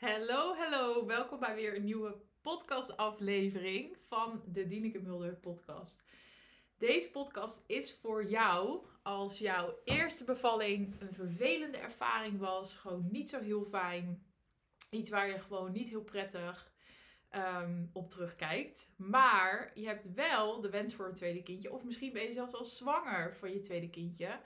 Hallo, hallo. Welkom bij weer een nieuwe podcastaflevering van de Dieneke Mulder podcast. Deze podcast is voor jou als jouw eerste bevalling een vervelende ervaring was, gewoon niet zo heel fijn, iets waar je gewoon niet heel prettig ehm, op terugkijkt. Maar je hebt wel de wens voor een tweede kindje, of misschien ben je zelfs al zwanger van je tweede kindje.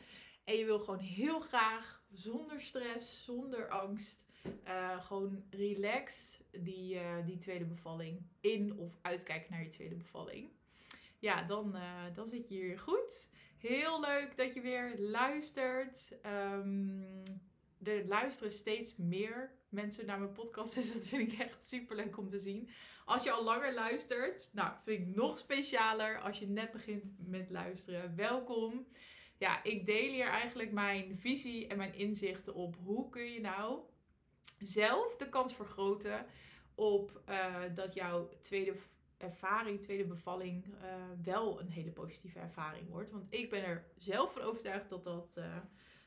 En je wil gewoon heel graag zonder stress, zonder angst, uh, gewoon relaxed die, uh, die tweede bevalling in of uitkijken naar je tweede bevalling. Ja, dan, uh, dan zit je hier goed. Heel leuk dat je weer luistert. Um, er luisteren steeds meer mensen naar mijn podcast. Dus dat vind ik echt super leuk om te zien. Als je al langer luistert, nou, vind ik nog specialer als je net begint met luisteren. Welkom ja, ik deel hier eigenlijk mijn visie en mijn inzichten op hoe kun je nou zelf de kans vergroten op uh, dat jouw tweede ervaring, tweede bevalling, uh, wel een hele positieve ervaring wordt. Want ik ben er zelf van overtuigd dat dat, uh,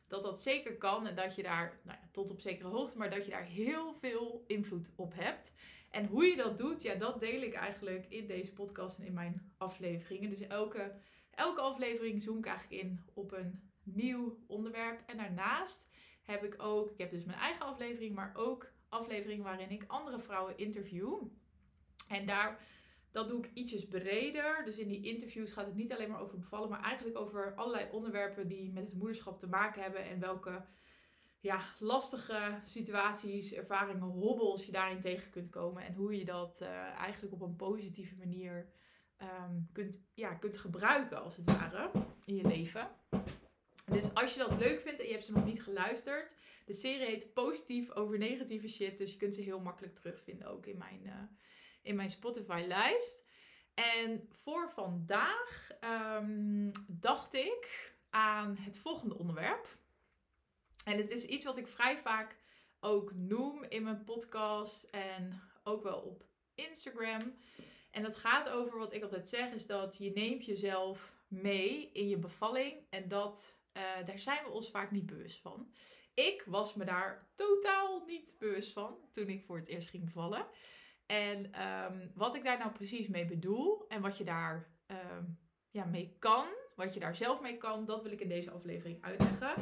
dat, dat zeker kan. En dat je daar, nou ja, tot op zekere hoogte, maar dat je daar heel veel invloed op hebt. En hoe je dat doet, ja, dat deel ik eigenlijk in deze podcast en in mijn afleveringen. Dus elke Elke aflevering zoom ik eigenlijk in op een nieuw onderwerp. En daarnaast heb ik ook, ik heb dus mijn eigen aflevering, maar ook afleveringen waarin ik andere vrouwen interview. En daar, dat doe ik ietsjes breder. Dus in die interviews gaat het niet alleen maar over bevallen, maar eigenlijk over allerlei onderwerpen die met het moederschap te maken hebben. En welke ja, lastige situaties, ervaringen, hobbels je daarin tegen kunt komen. En hoe je dat uh, eigenlijk op een positieve manier um, kunt, ja, kunt gebruiken, als het ware, in je leven. Dus als je dat leuk vindt en je hebt ze nog niet geluisterd, de serie heet Positief over negatieve shit. Dus je kunt ze heel makkelijk terugvinden ook in mijn, uh, in mijn Spotify-lijst. En voor vandaag um, dacht ik aan het volgende onderwerp. En het is iets wat ik vrij vaak ook noem in mijn podcast en ook wel op Instagram. En dat gaat over wat ik altijd zeg, is dat je neemt jezelf mee in je bevalling. En dat, uh, daar zijn we ons vaak niet bewust van. Ik was me daar totaal niet bewust van toen ik voor het eerst ging bevallen. En um, wat ik daar nou precies mee bedoel en wat je daar um, ja, mee kan, wat je daar zelf mee kan, dat wil ik in deze aflevering uitleggen.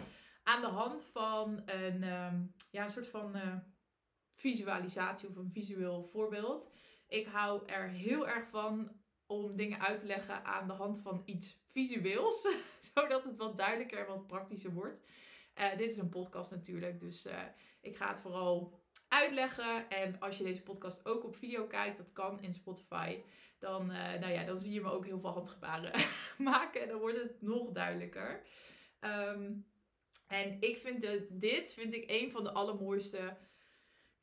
Aan de hand van een, um, ja, een soort van uh, visualisatie of een visueel voorbeeld. Ik hou er heel erg van om dingen uit te leggen aan de hand van iets visueels, zodat het wat duidelijker en wat praktischer wordt. Uh, dit is een podcast natuurlijk, dus uh, ik ga het vooral uitleggen. En als je deze podcast ook op video kijkt, dat kan in Spotify, dan, uh, nou ja, dan zie je me ook heel veel handgebaren maken en dan wordt het nog duidelijker. Um, en ik vind de, dit vind ik een van de allermooiste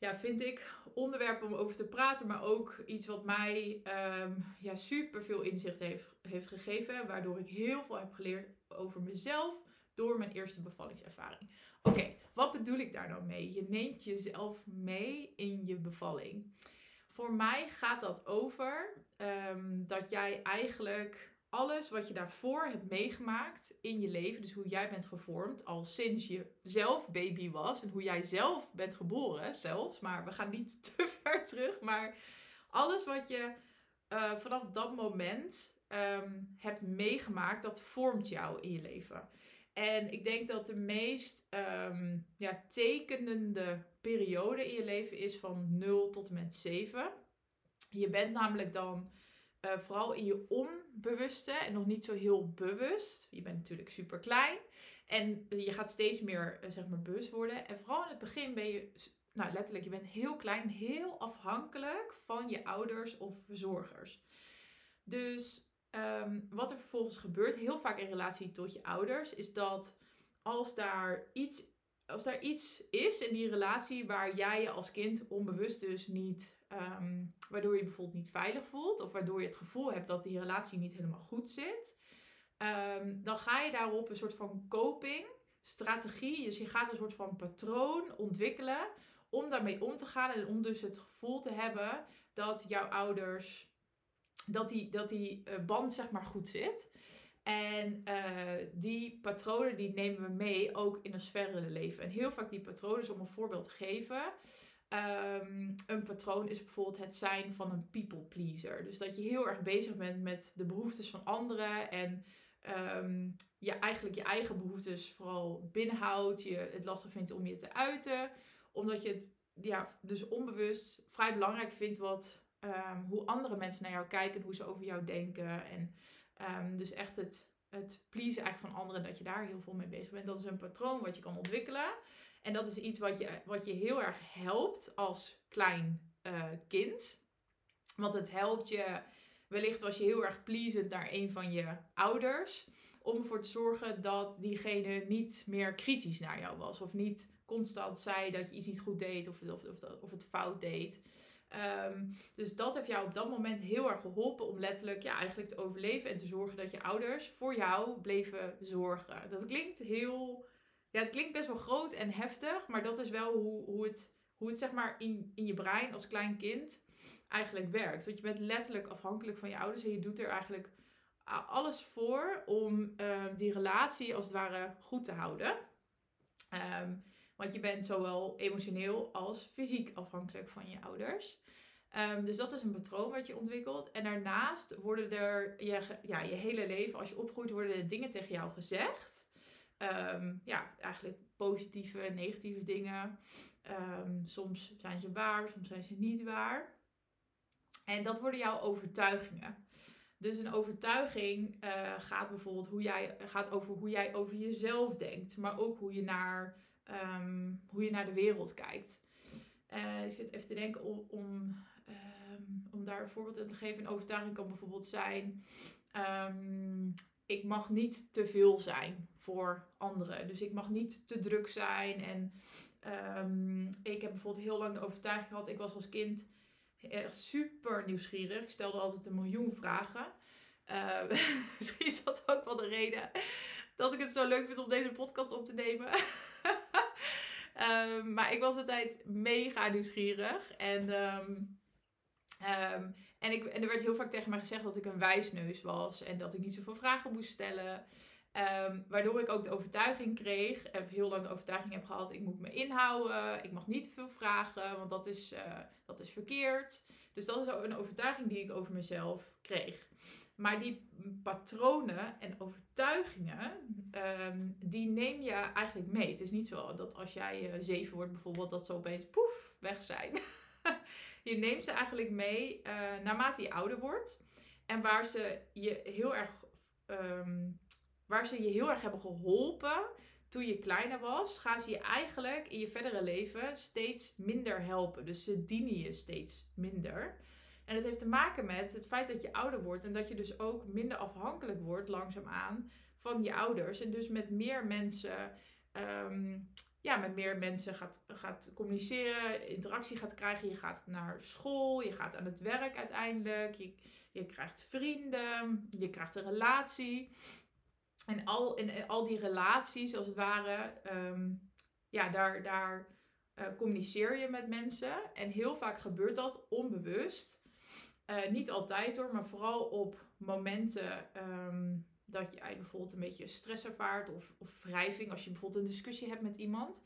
ja, vind ik onderwerp om over te praten, maar ook iets wat mij um, ja, super veel inzicht heeft, heeft gegeven. Waardoor ik heel veel heb geleerd over mezelf door mijn eerste bevallingservaring. Oké, wat bedoel ik daar nou mee? Je neemt jezelf mee in je bevalling. Voor mij gaat dat over um, dat jij eigenlijk alles wat je daarvoor hebt meegemaakt in je leven, dus hoe jij bent gevormd al sinds je zelf baby was en hoe jij zelf bent geboren zelfs, maar we gaan niet te ver terug, maar alles wat je uh, vanaf dat moment um, hebt meegemaakt, dat vormt jou in je leven. En ik denk dat de meest um, ja, tekenende periode in je leven is van 0 tot en met 7. Je bent namelijk dan uh, vooral in je onbewuste en nog niet zo heel bewust. Je bent natuurlijk super klein en je gaat steeds meer uh, zeg maar bewust worden. En vooral in het begin ben je, nou letterlijk, je bent heel klein, heel afhankelijk van je ouders of verzorgers. Dus um, wat er vervolgens gebeurt, heel vaak in relatie tot je ouders, is dat als daar iets als daar iets is in die relatie waar jij je als kind onbewust dus niet, um, waardoor je bijvoorbeeld niet veilig voelt, of waardoor je het gevoel hebt dat die relatie niet helemaal goed zit, um, dan ga je daarop een soort van coping strategie, dus je gaat een soort van patroon ontwikkelen om daarmee om te gaan en om dus het gevoel te hebben dat jouw ouders, dat die, dat die eh, band zeg maar goed zit. En uh, die patronen die nemen we mee ook in ons verdere leven. En heel vaak die patronen, om een voorbeeld te geven. Ehm, een patroon is bijvoorbeeld het zijn van een people pleaser. Dus dat je heel erg bezig bent met de behoeftes van anderen en um, je eigenlijk je eigen behoeftes vooral binnenhoudt. Je het lastig vindt om je te uiten, omdat je het ja, dus onbewust vrij belangrijk vindt wat, um, hoe andere mensen naar jou kijken, hoe ze over jou denken. En dus echt het, het pleasen eigenlijk van anderen, dat je daar heel veel mee bezig bent. Dat is een patroon wat je kan ontwikkelen. En dat is iets wat je, wat je heel erg helpt als klein uh, kind. Want het helpt je, wellicht was je heel erg pleasend naar een van je ouders. Om ervoor te zorgen dat diegene niet meer kritisch naar jou was. Of niet constant zei dat je iets niet goed deed of, of, of, of het fout deed. Um, dus dat heeft jou op dat moment heel erg geholpen om letterlijk ja, eigenlijk te overleven en te zorgen dat je ouders voor jou bleven zorgen. Dat klinkt heel ja, het klinkt best wel groot en heftig, maar dat is wel hoe, hoe, het, hoe het zeg maar in, in je brein als klein kind eigenlijk werkt. Want je bent letterlijk afhankelijk van je ouders en je doet er eigenlijk alles voor om ehm, die relatie als het ware goed te houden. Ehm, want je bent zowel emotioneel als fysiek afhankelijk van je ouders. Um, dus dat is een patroon wat je ontwikkelt. En daarnaast worden er je, ja, je hele leven, als je opgroeit, worden er dingen tegen jou gezegd. Um, ja, eigenlijk positieve en negatieve dingen. Um, soms zijn ze waar, soms zijn ze niet waar. En dat worden jouw overtuigingen. Dus een overtuiging uh, gaat bijvoorbeeld hoe jij, gaat over hoe jij over jezelf denkt, maar ook hoe je naar, hoe je naar de wereld kijkt. Uh, ik zit even te denken om, om daar een voorbeeld in te geven. Een overtuiging kan bijvoorbeeld zijn: ik mag niet te veel zijn voor anderen. Dus ik mag niet te druk zijn. En um, ik heb bijvoorbeeld heel lang de overtuiging gehad, ik was als kind echt super nieuwsgierig. Ik stelde altijd een miljoen vragen. Uh, misschien is dat ook wel de reden dat ik het zo leuk vind om deze podcast op te nemen. maar ik was altijd mega nieuwsgierig. En Um, en, ik, en er werd heel vaak tegen mij gezegd dat ik een wijsneus was en dat ik niet zoveel vragen moest stellen. Um, waardoor ik ook de overtuiging kreeg, en heel lang de overtuiging heb gehad, ik moet me inhouden, ik mag niet veel vragen, want dat is, uh, dat is verkeerd. Dus dat is een overtuiging die ik over mezelf kreeg. Maar die patronen en overtuigingen, um, die neem je eigenlijk mee. Het is niet zo dat als jij uh, zeven wordt bijvoorbeeld, dat ze opeens poef, weg zijn. je neemt ze eigenlijk mee uh, naarmate je ouder wordt. En waar ze je heel erg, um, waar ze je heel erg hebben geholpen toen je kleiner was, gaan ze je eigenlijk in je verdere leven steeds minder helpen. Dus ze dienen je steeds minder. En het heeft te maken met het feit dat je ouder wordt en dat je dus ook minder afhankelijk wordt langzaamaan van je ouders. En dus met meer mensen um, ja, met meer mensen gaat, gaat communiceren, interactie gaat krijgen. Je gaat naar school, je gaat aan het werk uiteindelijk. Je, je krijgt vrienden, je krijgt een relatie. En al, in al die relaties, als het ware, um, ja, daar, daar uh, communiceer je met mensen. En heel vaak gebeurt dat onbewust. Uh, niet altijd hoor, maar vooral op momenten um, dat jij bijvoorbeeld een beetje stress ervaart of, of wrijving als je bijvoorbeeld een discussie hebt met iemand.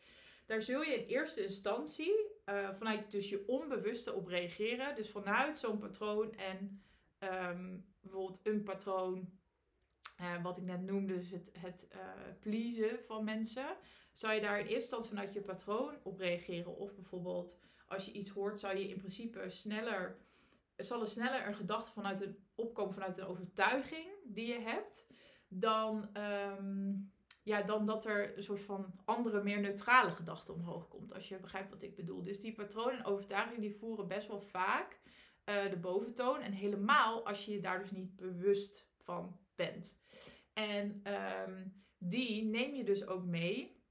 Daar zul je in eerste instantie uh, vanuit dus je onbewuste op reageren. Dus vanuit zo'n patroon en um, bijvoorbeeld een patroon, uh, wat ik net noemde, dus het, het uh, pleasen van mensen. Zou je daar in eerste instantie vanuit je patroon op reageren? Of bijvoorbeeld als je iets hoort, zou je in principe sneller zal er sneller een gedachte vanuit een opkomen vanuit een overtuiging die je hebt, dan, ehm, ja, dan dat er een soort van andere, meer neutrale gedachte omhoog komt. Als je begrijpt wat ik bedoel. Dus die patronen en overtuigingen die voeren best wel vaak uh, de boventoon. En helemaal als je je daar dus niet bewust van bent. En um, die neem je dus ook mee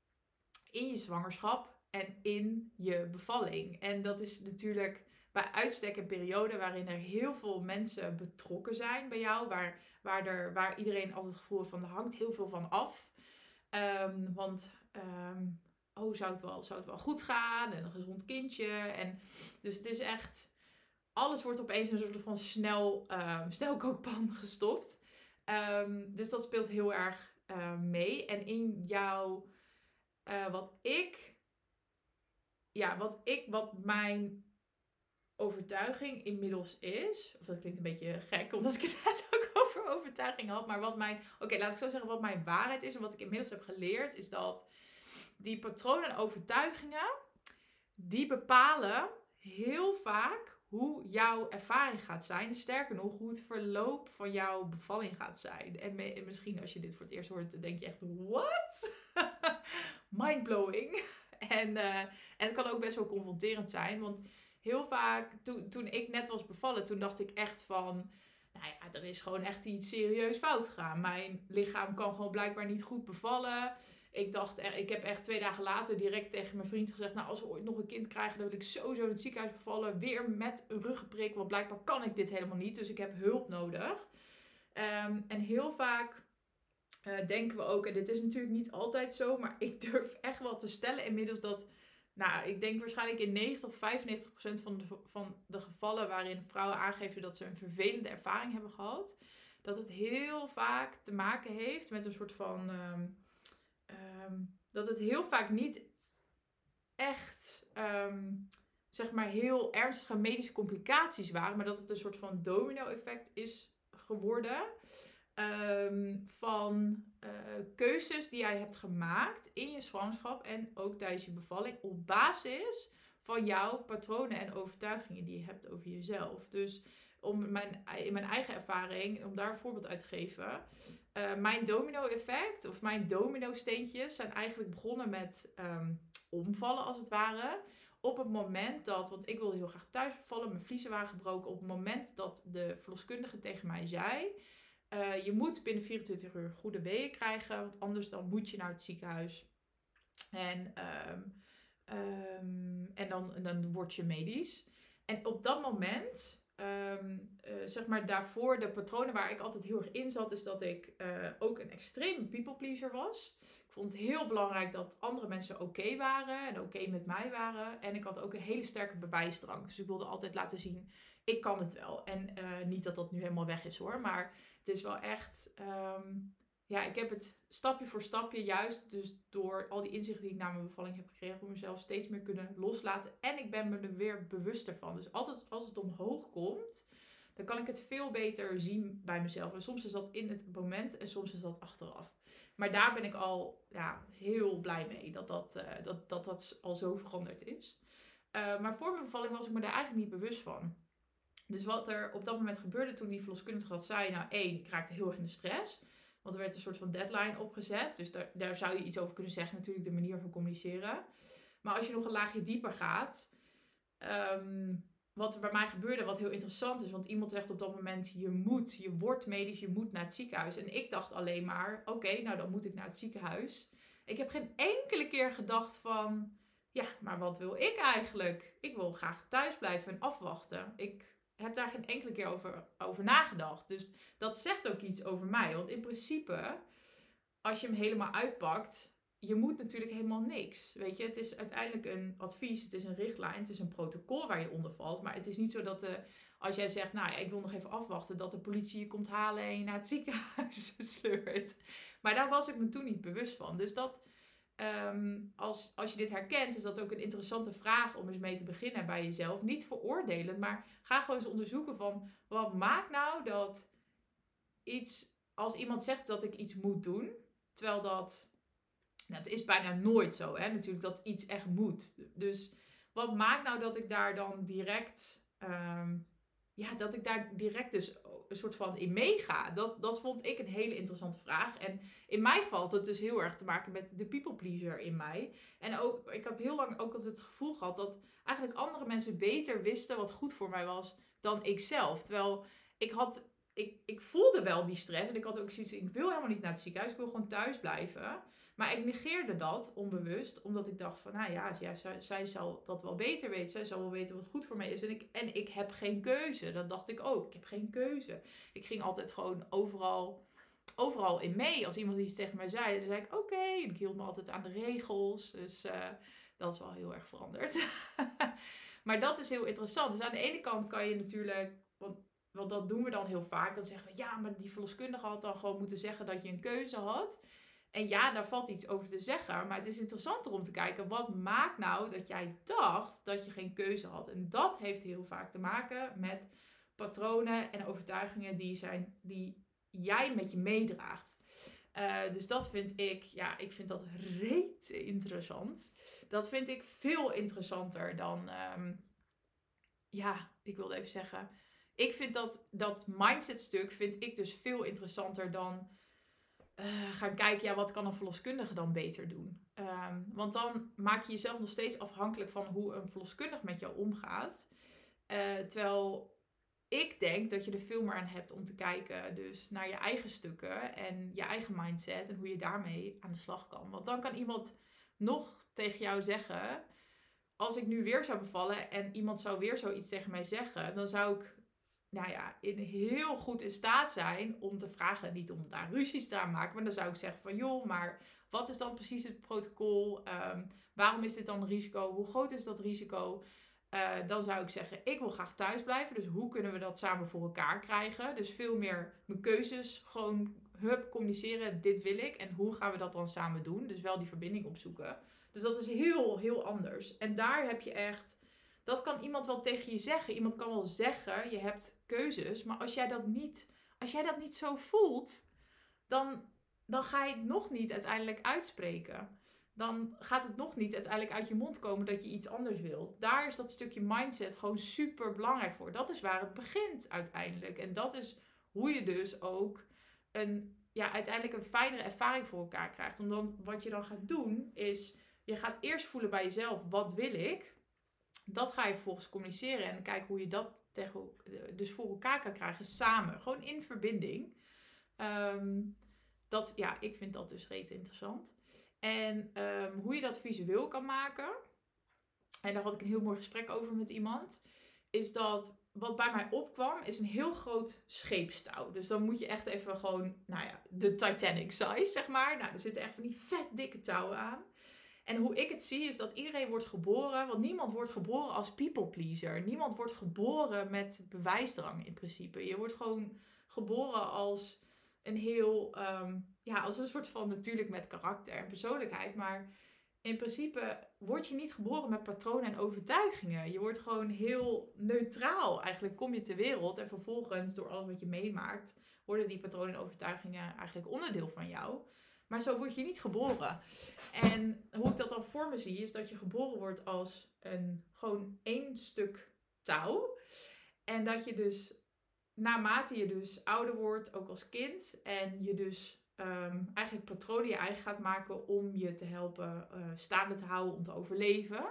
in je zwangerschap en in je bevalling. En dat is natuurlijk bij uitstek een periode waarin er heel veel mensen betrokken zijn bij jou. Waar, waar, er, waar iedereen altijd het gevoel van er hangt heel veel van af. Um, want um, oh, zou het, wel, zou het wel goed gaan? En een gezond kindje. En, dus het is echt. Alles wordt opeens een soort van snel, um, gestopt. dus dat speelt heel erg mee. En in jouw. Uh, wat ik ja, wat ik, wat mijn overtuiging inmiddels is, of dat klinkt een beetje gek, omdat ik het net ook over overtuiging had, maar wat mijn, oké, laat ik zo zeggen, wat mijn waarheid is en wat ik inmiddels heb geleerd, is dat die patronen en overtuigingen, die bepalen heel vaak hoe jouw ervaring gaat zijn. Sterker nog, hoe het verloop van jouw bevalling gaat zijn. En, misschien als je dit voor het eerst hoort, denk je echt, what? Mindblowing. en, uh, en het kan ook best wel confronterend zijn, want heel vaak, toen, toen ik net was bevallen, toen dacht ik echt van... Nou ja, er is gewoon echt iets serieus fout gegaan. Mijn lichaam kan gewoon blijkbaar niet goed bevallen. Ik dacht, ik heb echt twee dagen later direct tegen mijn vriend gezegd: Nou, als we ooit nog een kind krijgen, dan wil ik sowieso in het ziekenhuis bevallen. Weer met een ruggenprik, want blijkbaar kan ik dit helemaal niet. Dus ik heb hulp nodig. Ehm, en heel vaak uh, denken we ook, en dit is natuurlijk niet altijd zo, maar ik durf echt wel te stellen inmiddels dat nou, ik denk waarschijnlijk in 90 of 95 procent van de, van de gevallen waarin vrouwen aangeven dat ze een vervelende ervaring hebben gehad, dat het heel vaak te maken heeft met een soort van. Ehm, ehm, dat het heel vaak niet echt. Ehm, zeg maar heel ernstige medische complicaties waren, maar dat het een soort van domino-effect is geworden. Ehm, van uh, keuzes die jij hebt gemaakt in je zwangerschap en ook tijdens je bevalling op basis van jouw patronen en overtuigingen die je hebt over jezelf. Dus om mijn, in mijn eigen ervaring, om daar een voorbeeld uit te geven. Uh, mijn domino-effect of mijn domino-steentjes zijn eigenlijk begonnen met um, omvallen als het ware. Op het moment dat, want ik wilde heel graag thuis bevallen, mijn vliezen waren gebroken. Op het moment dat de verloskundige tegen mij zei uh, je moet binnen 24 uur goede weeën krijgen, want anders dan moet je naar het ziekenhuis. En, um, um, en dan, dan word je medisch. En op dat moment, um, uh, zeg maar daarvoor, de patronen waar ik altijd heel erg in zat, is dat ik uh, ook een extreme people pleaser was. Ik vond het heel belangrijk dat andere mensen oké waren en oké met mij waren. En ik had ook een hele sterke bewijsdrang. Dus ik wilde altijd laten zien, ik kan het wel. En niet dat dat nu helemaal weg is hoor, maar het is wel echt. Ehm, ja, ik heb het stapje voor stapje, juist dus door al die inzichten die ik na mijn bevalling heb gekregen, om mezelf steeds meer kunnen loslaten. En ik ben me er weer bewuster van. Dus altijd als het omhoog komt, dan kan ik het veel beter zien bij mezelf. En soms is dat in het moment en soms is dat achteraf. Maar daar ben ik al ja, heel blij mee dat dat, uh, dat, dat, dat al zo veranderd is. Uh, maar voor mijn bevalling was ik me daar eigenlijk niet bewust van. Dus wat er op dat moment gebeurde toen die verloskundige had zei, nou één, ik raakte heel erg in de stress. Want er werd een soort van deadline opgezet. Dus daar, daar zou je iets over kunnen zeggen, natuurlijk de manier van communiceren. Maar als je nog een laagje dieper gaat, um, wat er bij mij gebeurde, wat heel interessant is. Want iemand zegt op dat moment, je moet, je wordt medisch, je moet naar het ziekenhuis. En ik dacht alleen maar, oké, nou dan moet ik naar het ziekenhuis. Ik heb geen enkele keer gedacht van, ja, maar wat wil ik eigenlijk? Ik wil graag thuis blijven en afwachten. Ik heb daar geen enkele keer over, over nagedacht. Dus dat zegt ook iets over mij. Want in principe, als je hem helemaal uitpakt, je moet natuurlijk helemaal niks. Weet je, het is uiteindelijk een advies, het is een richtlijn, het is een protocol waar je onder valt. Maar het is niet zo dat de, als jij zegt, nou ja, ik wil nog even afwachten, dat de politie je komt halen en je naar het ziekenhuis sleurt. Maar daar was ik me toen niet bewust van. Dus dat Ehm, als, als je dit herkent, is dat ook een interessante vraag om eens mee te beginnen bij jezelf. Niet veroordelen, maar ga gewoon eens onderzoeken van wat maakt nou dat iets, als iemand zegt dat ik iets moet doen, terwijl dat, nou, het is bijna nooit zo, hè, natuurlijk dat iets echt moet. Dus wat maakt nou dat ik daar dan direct, um, ja, dat ik daar direct dus een soort van in meega? Dat, dat vond ik een hele interessante vraag. En in mijn geval had het dus heel erg te maken met de people pleaser in mij. En ook, ik heb heel lang ook altijd het gevoel gehad dat eigenlijk andere mensen beter wisten wat goed voor mij was dan ik zelf. Terwijl ik had, ik, ik voelde wel die stress en ik had ook zoiets, ik wil helemaal niet naar het ziekenhuis, ik wil gewoon thuis blijven. Maar ik negeerde dat onbewust, omdat ik dacht van, nou ja, ja zij, zij zal dat wel beter weten. Zij zal wel weten wat goed voor mij is. En ik, en ik heb geen keuze. Dat dacht ik ook. Ik heb geen keuze. Ik ging altijd gewoon overal, overal in mee. Als iemand iets tegen mij zei, dan zei ik oké. Ik hield me altijd aan de regels. Dus uh, dat is wel heel erg veranderd. maar dat is heel interessant. Dus aan de ene kant kan je natuurlijk, want, want dat doen we dan heel vaak. Dan zeggen we, ja, maar die verloskundige had dan gewoon moeten zeggen dat je een keuze had. En ja, daar valt iets over te zeggen, maar het is interessanter om te kijken wat maakt nou dat jij dacht dat je geen keuze had. En dat heeft heel vaak te maken met patronen en overtuigingen die, zijn, die jij met je meedraagt. Uh, dus dat vind ik, ja, ik vind dat reet interessant. Dat vind ik veel interessanter dan, um, ja, ik wilde even zeggen. Ik vind dat, dat mindset stuk vind ik dus veel interessanter dan uh, gaan kijken, ja, wat kan een verloskundige dan beter doen? Um, want dan maak je jezelf nog steeds afhankelijk van hoe een verloskundige met jou omgaat. Uh, terwijl ik denk dat je er veel meer aan hebt om te kijken dus naar je eigen stukken en je eigen mindset en hoe je daarmee aan de slag kan. Want dan kan iemand nog tegen jou zeggen, als ik nu weer zou bevallen en iemand zou weer zoiets tegen mij zeggen, dan zou ik nou ja, in heel goed in staat zijn om te vragen, niet om daar ruzies te maken, maar dan zou ik zeggen van joh, maar wat is dan precies het protocol? Um, waarom is dit dan risico? Hoe groot is dat risico? Uh, dan zou ik zeggen, ik wil graag thuis blijven. Dus hoe kunnen we dat samen voor elkaar krijgen? Dus veel meer mijn keuzes gewoon hup communiceren. Dit wil ik. En hoe gaan we dat dan samen doen? Dus wel die verbinding opzoeken. Dus dat is heel, heel anders. En daar heb je echt. Dat kan iemand wel tegen je zeggen. Iemand kan wel zeggen, je hebt keuzes. Maar als jij dat niet, als jij dat niet zo voelt, dan, dan ga je het nog niet uiteindelijk uitspreken dan gaat het nog niet uiteindelijk uit je mond komen dat je iets anders wil. Daar is dat stukje mindset gewoon super belangrijk voor. Dat is waar het begint uiteindelijk. En dat is hoe je dus ook een, ja, uiteindelijk een fijnere ervaring voor elkaar krijgt. Omdat wat je dan gaat doen is, je gaat eerst voelen bij jezelf, wat wil ik? Dat ga je vervolgens communiceren en kijken hoe je dat tegen, dus voor elkaar kan krijgen samen. Gewoon in verbinding. Ehm, dat, ja, ik vind dat dus reet interessant. En ehm, hoe je dat visueel kan maken. En daar had ik een heel mooi gesprek over met iemand. Is dat wat bij mij opkwam, is een heel groot scheepstouw. Dus dan moet je echt even gewoon, nou ja, de Titanic size, zeg maar. Nou, er zitten echt van die vet dikke touwen aan. En hoe ik het zie, is dat iedereen wordt geboren, want niemand wordt geboren als people pleaser. Niemand wordt geboren met bewijsdrang in principe. Je wordt gewoon geboren als een heel, ehm, ja, als een soort van natuurlijk met karakter en persoonlijkheid. Maar in principe word je niet geboren met patronen en overtuigingen. Je wordt gewoon heel neutraal. Eigenlijk kom je ter wereld en vervolgens door alles wat je meemaakt, worden die patronen en overtuigingen eigenlijk onderdeel van jou. Maar zo word je niet geboren. En hoe ik dat dan voor me zie, is dat je geboren wordt als een gewoon één stuk touw. En dat je dus naarmate je dus ouder wordt, ook als kind, en je dus um, eigenlijk patronen je eigen gaat maken om je te helpen uh, staande te houden, om te overleven,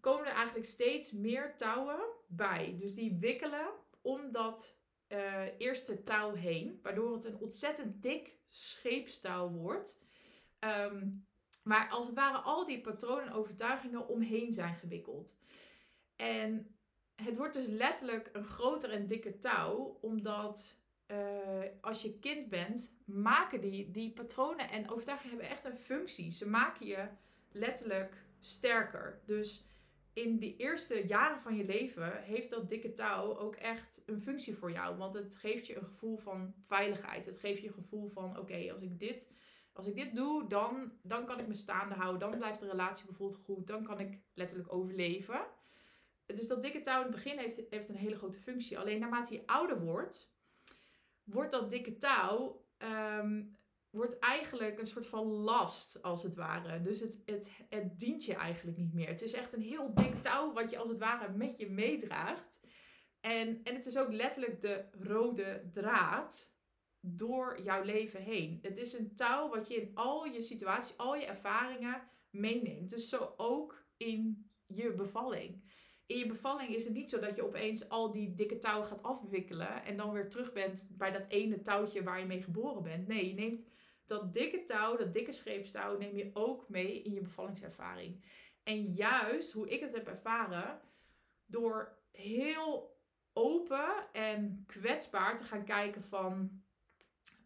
komen er eigenlijk steeds meer touwen bij. Dus die wikkelen om dat uh, eerste touw heen, waardoor het een ontzettend dik scheepstouw wordt. Um, maar als het ware al die patronen en overtuigingen omheen zijn gewikkeld. En het wordt dus letterlijk een groter en dikker touw, omdat uh, als je kind bent, maken die, die patronen en overtuigingen hebben echt een functie. Ze maken je letterlijk sterker. Dus in de eerste jaren van je leven heeft dat dikke touw ook echt een functie voor jou. Want het geeft je een gevoel van veiligheid. Het geeft je een gevoel van: oké, als ik dit. Als ik dit doe, dan, dan kan ik me staande houden. Dan blijft de relatie bijvoorbeeld goed. Dan kan ik letterlijk overleven dus dat dikke touw in het begin heeft, heeft een hele grote functie. Alleen naarmate je ouder wordt, wordt dat dikke touw ehm, wordt eigenlijk een soort van last, als het ware. Dus het, het, het dient je eigenlijk niet meer. Het is echt een heel dik touw wat je als het ware met je meedraagt. En, en het is ook letterlijk de rode draad door jouw leven heen. Het is een touw wat je in al je situaties, al je ervaringen meeneemt. Dus zo ook in je bevalling in je bevalling is het niet zo dat je opeens al die dikke touwen gaat afwikkelen en dan weer terug bent bij dat ene touwtje waar je mee geboren bent. Nee, je neemt dat dikke touw, dat dikke scheepstouw, neem je ook mee in je bevallingservaring. En juist hoe ik het heb ervaren, door heel open en kwetsbaar te gaan kijken van,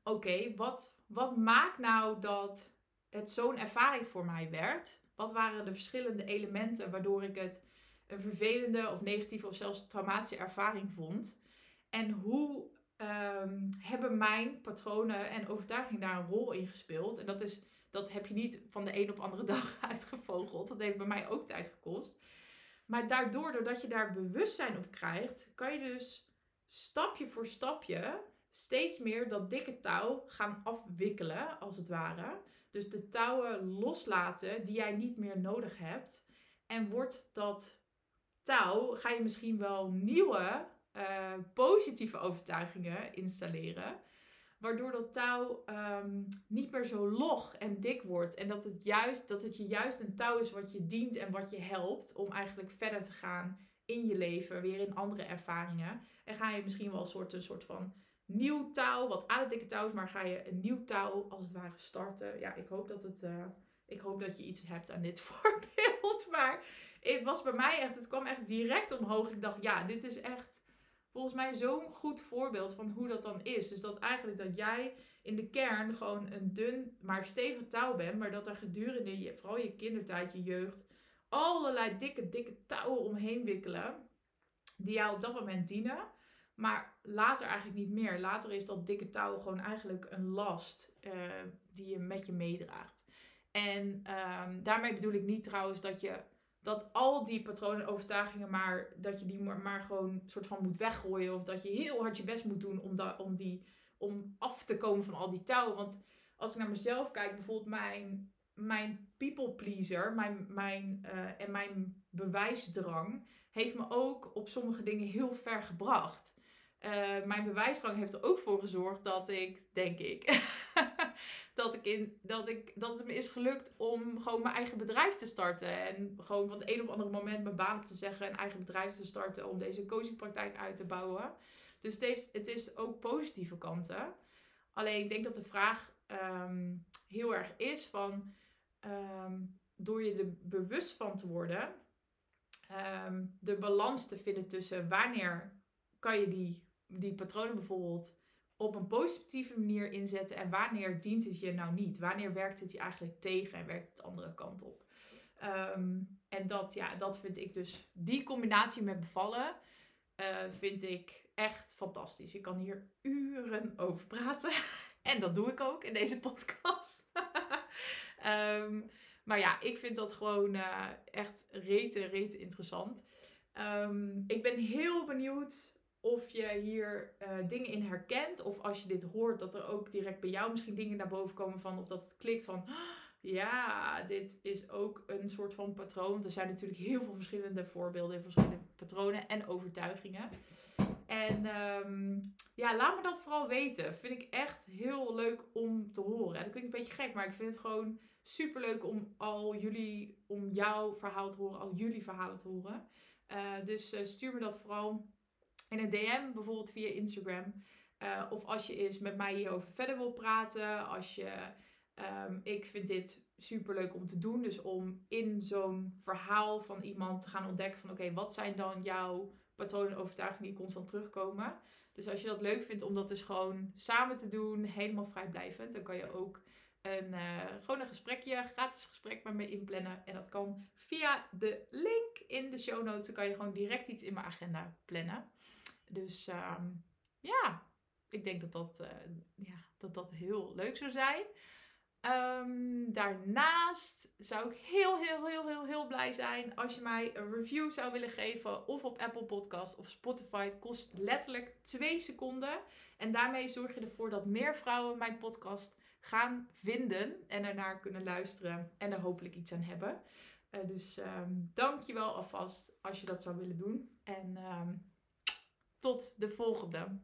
oké, wat, wat maakt nou dat het zo'n ervaring voor mij werd? Wat waren de verschillende elementen waardoor ik het een vervelende of negatieve of zelfs traumatische ervaring vond. En hoe ehm, hebben mijn patronen en overtuigingen daar een rol in gespeeld. En dat, is, dat heb je niet van de een op andere dag uitgevogeld. Dat heeft bij mij ook tijd gekost. Maar daardoor, doordat je daar bewustzijn op krijgt, kan je dus stapje voor stapje steeds meer dat dikke touw gaan afwikkelen, als het ware. Dus de touwen loslaten die jij niet meer nodig hebt. En wordt dat touw, ga je misschien wel nieuwe uh, positieve overtuigingen installeren. Waardoor dat touw um, niet meer zo log en dik wordt. En dat het, juist, dat het je juist een touw is wat je dient en wat je helpt om eigenlijk verder te gaan in je leven, weer in andere ervaringen. En ga je misschien wel een soort, een soort van nieuw touw, wat aan het dikke touw is, maar ga je een nieuw touw als het ware starten. Ja, ik hoop dat het. Uh, ik hoop dat je iets hebt aan dit voorbeeld. Maar het was bij mij echt, het kwam echt direct omhoog. Ik dacht, ja, dit is echt volgens mij zo'n goed voorbeeld van hoe dat dan is. Dus dat eigenlijk dat jij in de kern gewoon een dun, maar stevig touw bent. Maar dat er gedurende je, vooral je kindertijd, je jeugd, allerlei dikke, dikke touwen omheen wikkelen. Die jou op dat moment dienen. Maar later eigenlijk niet meer. Later is dat dikke touw gewoon eigenlijk een last uh, die je met je meedraagt. En um, daarmee bedoel ik niet trouwens dat je dat al die patronen overtuigingen maar dat je die maar, gewoon soort van moet weggooien of dat je heel hard je best moet doen om, da, om die om af te komen van al die touwen. Want als ik naar mezelf kijk, bijvoorbeeld mijn, mijn people pleaser, mijn, mijn, uh, en mijn bewijsdrang, heeft me ook op sommige dingen heel ver gebracht. Uh, mijn bewijsdrang heeft er ook voor gezorgd dat ik, denk ik, dat, ik in, dat, ik, dat het me is gelukt om gewoon mijn eigen bedrijf te starten. En gewoon van het een op het andere moment mijn baan op te zeggen, een eigen bedrijf te starten om deze coachingpraktijk uit te bouwen. Dus het, heeft, het is ook positieve kanten. Alleen ik denk dat de vraag um, heel erg is van, um, door je er bewust van te worden, um, de balans te vinden tussen wanneer kan je die die patronen bijvoorbeeld op een positieve manier inzetten en wanneer dient het je nou niet? Wanneer werkt het je eigenlijk tegen en werkt het de andere kant op? Um, en dat, ja, dat vind ik dus, die combinatie met bevallen, uh, vind ik echt fantastisch. Ik kan hier uren over praten. en dat doe ik ook in deze podcast. um, maar ja, ik vind dat gewoon uh, echt rete, rete interessant. Um, ik ben heel benieuwd of je hier uh, dingen in herkent. Of als je dit hoort, dat er ook direct bij jou misschien dingen naar boven komen van. Of dat het klikt van. Ja, dit is ook een soort van patroon. Er zijn natuurlijk heel veel verschillende voorbeelden, verschillende patronen en overtuigingen. En um, ja, laat me dat vooral weten. Vind ik echt heel leuk om te horen. Dat klinkt een beetje gek, maar ik vind het gewoon super leuk om al jullie, om jouw verhaal te horen, al jullie verhalen te horen. Uh, dus uh, stuur me dat vooral in een DM, bijvoorbeeld via Instagram. Uh, of als je eens met mij hierover verder wil praten. Als je, um, ik vind dit super leuk om te doen. Dus om in zo'n verhaal van iemand te gaan ontdekken van oké, wat zijn dan jouw patronen en overtuigingen die constant terugkomen. Dus als je dat leuk vindt om dat dus gewoon samen te doen, helemaal vrijblijvend, dan kan je ook een, uh, gewoon een gesprekje, gratis gesprek met me inplannen. En dat kan via de link in de show notes. Dan kan je gewoon direct iets in mijn agenda plannen. Dus um, ja, ik denk dat dat, uh, ja, dat dat heel leuk zou zijn. Um, daarnaast zou ik heel, heel, heel, heel, heel blij zijn als je mij een review zou willen geven. Of op Apple Podcast of Spotify. Het kost letterlijk twee seconden. En daarmee zorg je ervoor dat meer vrouwen mijn podcast gaan vinden. En ernaar kunnen luisteren. En er hopelijk iets aan hebben. Uh, dus um, dank je wel alvast als je dat zou willen doen. En... tot de volgende.